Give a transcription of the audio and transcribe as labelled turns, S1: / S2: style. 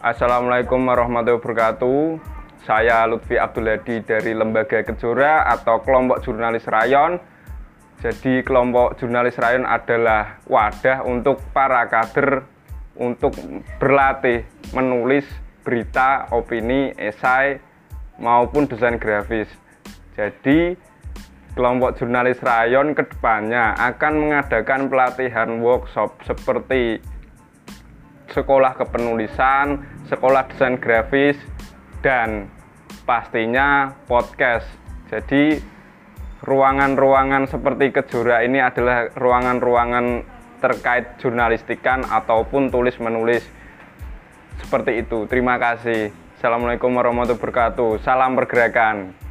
S1: Assalamualaikum warahmatullahi wabarakatuh saya Lutfi Abdul Hadi dari Lembaga Kejora atau Kelompok Jurnalis Rayon. Jadi kelompok Jurnalis Rayon adalah wadah untuk para kader untuk berlatih menulis berita, opini, esai maupun desain grafis. Jadi kelompok jurnalis rayon ke depannya akan mengadakan pelatihan workshop seperti sekolah kepenulisan, sekolah desain grafis, dan pastinya podcast. Jadi ruangan-ruangan seperti kejora ini adalah ruangan-ruangan terkait jurnalistikan ataupun tulis menulis seperti itu. Terima kasih. Assalamualaikum warahmatullahi wabarakatuh. Salam pergerakan.